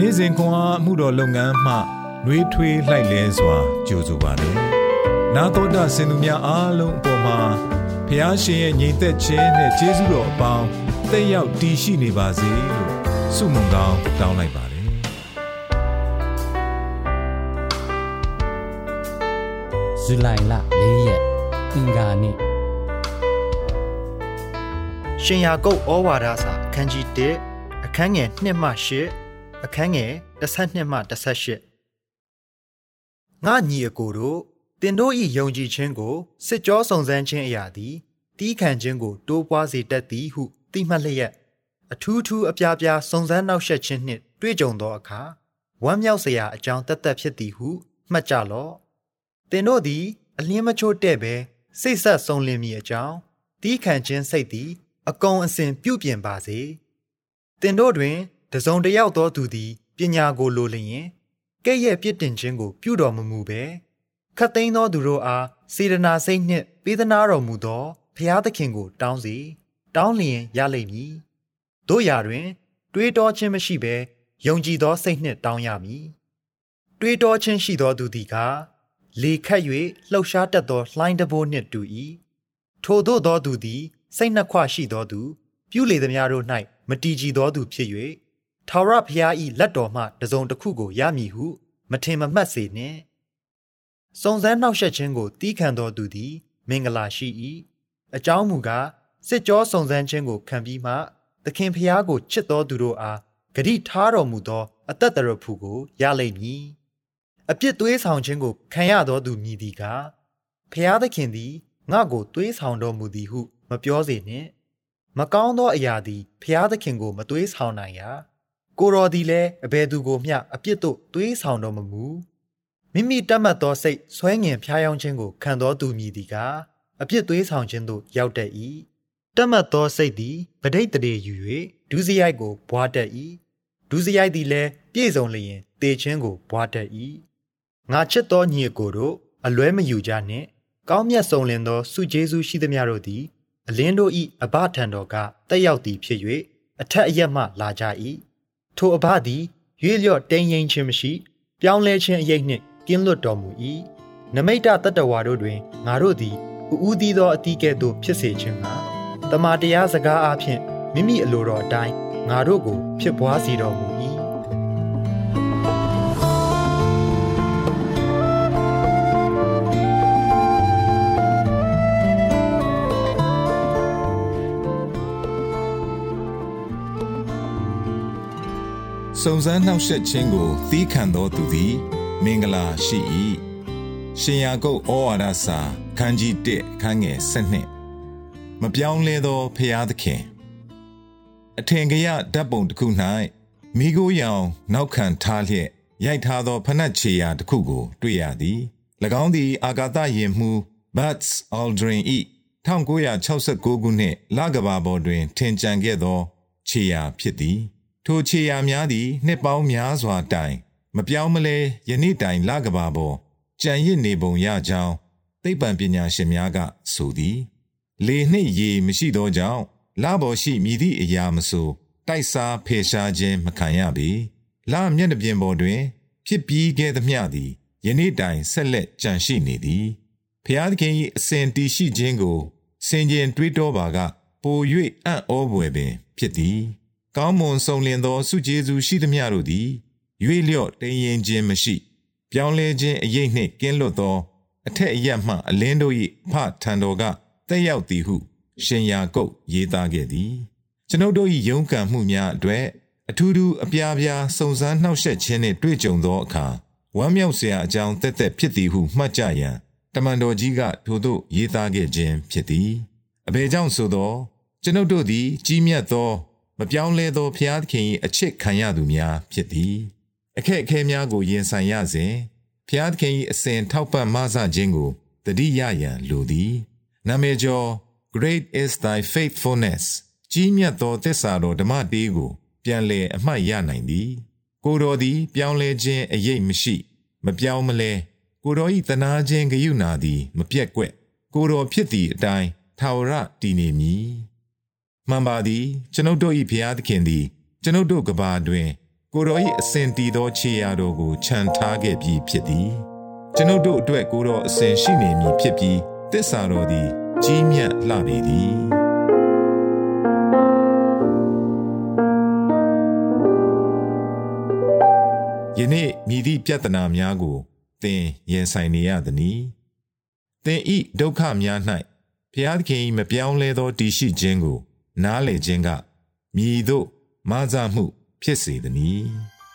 နေ့စဉ်ခွန်အားမှုတော်လုပ်ငန်းမှနှွေးထွေးလှိုက်လဲစွာကြိုဆိုပါတယ်။နာတော်တာစင်သူများအားလုံးအပေါ်မှာဖះရှင်ရဲ့ညီသက်ခြင်းနဲ့ကျေးဇူးတော်အပေါင်းတက်ရောက်တည်ရှိနေပါစေလို့ဆုမွန်ကောင်းတောင်းလိုက်ပါတယ်။ဇူလိုင်လ၄ရက်အင်္ဂါနေ့ရှင်ယာကုတ်ဩဝါဒစာအခန်းကြီး1အခန်းငယ်1မှ8 အခန်းငယ်12မှ18ငါညီအကိုတို့တင်တို့၏ယုံကြည်ခြင်းကိုစစ်ကြောစုံစမ်းခြင်းအရာသည်တီးခံခြင်းကိုတိုးပွားစေတတ်သည်ဟုသိမှတ်လျက်အထူးထူးအပြားပြားစုံစမ်းနောက်ဆက်ခြင်းနှင့်တွေ့ကြုံသောအခါဝမ်းမြောက်စရာအကြောင်းတသက်ဖြစ်သည်ဟုမှတ်ကြလော့တင်တို့သည် အလင်းမချို့တဲ့ပဲစိတ်ဆက်ဆုံးလင်းမိအကြောင်းတီးခံခြင်းစိတ်သည် အကုန်အစင်ပြုပြင်ပါစေတင်တို့တွင် တစုံတယောက်သောသူသည်ပညာကိုလိုလျင်ကဲ့ရဲ့ပြစ်တင်ခြင်းကို ပြုတော်မမူပဲခတ်သိမ်းသောသူတို့အားစေတနာစိတ်နှင့်ပေးသနာတော်မူသောဖျားသခင်ကို တောင်းစီတောင်းလျင်ရလိမ့်မည်တို့ရာတွင် တွေးတောခြင်းမရှိဘဲယုံကြည်သောစိတ်နှင့်တောင်းရမည်တွေးတောခြင်းရှိသောသူသည်ကလေခတ်၍လှုပ်ရှားတတ်သောလှိုင်းတဘိုးနှင့်တူ၏ထိုသို့သောသူသည် စိတ်နှခွရှိသောသူ ပြုလေသည်များတို့၌မတည်ကြည်သောသူဖြစ်၍ ထာဝရဘုရား၏လက်တော်မှတစုံတစ်ခုကိုရမည်ဟု မထင်မမှတ်စေနှင့်စုံစမ်းနှောက်ယှက်ခြင်းကိုတီးခံတော်သူသည် မင်္ဂလာရှိ၏အကြောင်းမူကားစစ်ကြောစုံစမ်းခြင်းကိုခံပြီးမှသခင်ဖျားကိုချစ်တော်သူတို့အားဂတိထားတော်မူသော အသက်တရဖူကိုရလိမ့်မည်အပြစ်သွေးဆောင်ခြင်းကိုခံရတော်သူမြည်သည်ကားဖျားသခင်သည်ငါ့ကိုသွေးဆောင်တော်မူသည်ဟု မပြောစေနှင့် မကောင်းသောအရာသည်ဖျားသခင်ကို မသွေးဆောင်နိုင်ရာ ကိုတော်သည်လည်းအဘယ်သူကိုမျှအပြစ်တို့သွေးဆောင်တော်မမူမိမိတတ်မှတ်သောစိတ်ဆွဲငင်ဖျားယောင်းခြင်းကိုခံတော်သူမည်သည်ကအပြစ်သွေးဆောင်ခြင်းသို့ရောက်တတ်၏တတ်မှတ်သောစိတ်သည်ဗဒိတ်တရေယူ၍ဒုစရိုက်ကိုဘွားတတ်၏ဒုစရိုက်သည်လည်းပြည့်စုံလျင်တေခြင်းကိုဘွားတတ်၏ငါချစ်သောညီကိုတို့အလွဲမယူကြနှင့်ကောင်းမြတ်ဆုံးလင်သောစုကျေးဇူးရှိသမျှတို့သည်အလင်းတို့၏အဘထံတော်ကတက်ရောက်သည်ဖြစ်၍အထက်အရက်မှလာကြ၏ ထိုအဘသည်ရွေ့လျော့တိမ်ရင်ခြင်းမရှိ ပြောင်းလဲခြင်းအရေးနှင့်ကင်းလွတ်တော်မူ၏နမိတ်တတတဝါတို့တွင်ငါတို့သည်ဥဦးသီးသောအတီးကဲ့သို့ဖြစ်စေခြင်းဟာတမန်တရားစကားအားဖြင့်မိမိအလိုတော်အတိုင်းငါတို့ကိုဖြစ်ပွားစေတော်မူ၏ စုံစမ်းနှောက်ယှက်ခြင်းကိုသီးခံသောသူသည် မင်္ဂလာရှိ၏ရှင်ယာကုတ်ဩဝါဒစာခန်းကြီး1ခန်းငယ်7မပြောင်းလဲသောဖျားသခင်အထင်ကရဓာတ်ပုံတစ်ခု၌မိโกရောင်နောက်ခံထားလျက်ရိုက်ထားသောဖနက်ချေရာတစ်ခုကို တွေ့ရသည်၎င်းသည်အာကာသယင်မှု Buzz Aldrin ၏1969ခုနှစ်လကဘာပေါ်တွင် ထင်ကြံခဲ့သောခြေရာဖြစ်သည် ထိုခြေရာများသည် နှစ်ပေါင်းများစွာတိုင် မပြောင်းမလဲယနေ့တိုင်လကဘာပေါ်ကြံရစ်နေပုံရကြောင်းသိပ္ပံပညာရှင်များကဆိုသည် လေနှင့်ရေမရှိသောကြောင့်လပေါ်ရှိမြည်သည့်အရာမဆိုတိုက်စားဖေရှားခြင်းမခံရပေလမျက်နှာပြင်ပေါ်တွင် ဖြစ်ပြီးခဲ့သမျှသည်ယနေ့တိုင်ဆက်လက်ကြံရှိနေသည်ဖျားသခင်၏အစဉ်တည်ရှိခြင်းကို စင်ကြင်တွေးတောပါကပို၍အံ့ဩဖွယ်ပင် ဖြစ်သည် ကောင်းမွန်ဆုံးလင်သောစုကျေးဇူးရှိသမျှတို့သည်ရွေ့လျော့တိမ်ရင်ခြင်းမရှိ ပြောင်းလဲခြင်းအရေးနှင့်ကင်းလွတ်သော အထက်အရမှအလင်းတို့၏ဖထံတော်ကတက်ရောက်သည်ဟု ရှင်ယာကုတ်ရေးသားခဲ့သည် ကျွန်ုပ်တို့၏ယုံကံမှုများအတွက်အထူးထူးအပြားပြားစုံစမ်းနှောက်ယှက်ခြင်းနှင့်တွေ့ကြုံသောအခါဝမ်းမြောက်စရာအကြောင်းတက်တက်ဖြစ်သည်ဟုမှတ်ကြရန်တမန်တော်ကြီးကထိုသို့ရေးသားခဲ့ခြင်းဖြစ်သည်အဘယ်ကြောင့်ဆိုသော ကျွန်ုပ်တို့သည် ကြီးမြတ်သော မပြောင်းလဲသောဖျားသခင်၏အချစ်ခံရသူများဖြစ်သည်အခက်အခဲများကိုရင်ဆိုင်ရစဉ်ဖျားသခင်၏အစဉ်ထောက်ပံ့မဆခြင်းကိုတတိယရန်လိုသည်နာမည်ကျော် Great is thy faithfulness ကြီးမြတ်သောသစ္စာတော်ဓမ္မတေးကို ပြန်လည်အမှတ်ရနိုင်သည် ကိုတော်သည် ပြောင်းလဲခြင်းအရေးမရှိ မပြောင်းမလဲကိုတော်၏တနာခြင်းဂယုဏသည် မပြက်ကွက်ကိုတော်ဖြစ်သည့်အတိုင်းထာဝရတည်နေမည် မှန်ပါသည်ကျွန်ုပ်တို့၏ဘုရားသခင်သည် ကျွန်ုပ်တို့ကဘာတွင် ကိုတော်၏အစဉ်တည်သောခြေရာတော်ကိုခြံထားခဲ့ပြီးဖြစ်သည်ကျွန်ုပ်တို့အတွက်ကိုတော်အစဉ်ရှိနေမည်ဖြစ်ပြီးတစ္ဆာတော်သည်ကြီးမြတ်လှပေသည်ယနေ့မြည်သည့်ပြဿနာများကိုသင်ရင်ဆိုင်နေရသည်။သင်ဤဒုက္ခများ၌ဘုရားသခင်၏မပြောင်းလဲသောတည်ရှိခြင်းကို နားလည်ခြင်းကမြည်သို့မဆမှု ဖြစ်စေသည်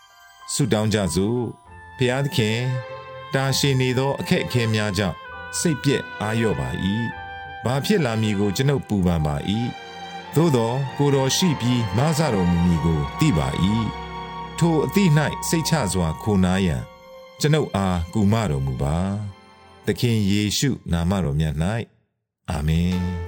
။ဆုတောင်းကြစို့ဘုရားသခင်တာရှိနေသောအခက်အခဲများကြောင့်စိတ်ပြက်အာရော့ပါ၏။ဘာဖြစ်လာမည်ကိုကျွန်ုပ်ပူပန်ပါ၏။သို့သောကိုတော်ရှိပြီးမဆတော်မူမည်ကိုသိပါ၏။ထိုအသည့်၌စိတ်ချစွာခိုနားရန်ကျွန်ုပ်အားကူမတော်မူပါ။သခင်ယေရှုနာမတော်မြတ်၌အာမင်။